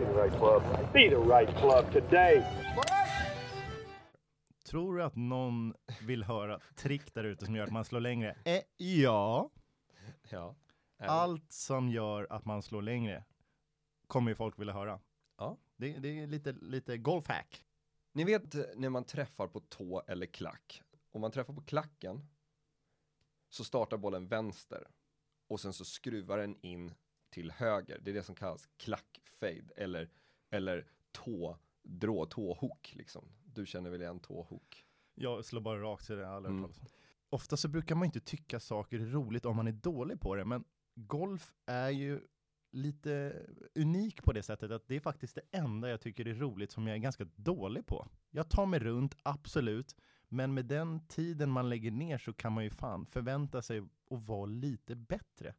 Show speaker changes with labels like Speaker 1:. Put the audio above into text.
Speaker 1: Be the right club. Be the right club today.
Speaker 2: Tror du att någon vill höra trick där ute som gör att man slår längre? Eh, ja.
Speaker 3: Ja.
Speaker 2: Allt som gör att man slår längre kommer ju folk vilja höra.
Speaker 3: Ja.
Speaker 2: Det, det är lite, lite golfhack.
Speaker 3: Ni vet eh, när man träffar på tå eller klack. Om man träffar på klacken så startar bollen vänster och sen så skruvar den in till höger. Det är det som kallas klackfade eller, eller tå, drå, tåhook liksom. Du känner väl igen tåhook?
Speaker 2: Jag slår bara rakt så det aldrig
Speaker 3: Mm.
Speaker 2: Ofta så brukar man inte tycka saker är roligt om man är dålig på det, men golf är ju lite unik på det sättet att det är faktiskt det enda jag tycker är roligt som jag är ganska dålig på. Jag tar mig runt, absolut, men med den tiden man lägger ner så kan man ju fan förvänta sig att vara lite bättre.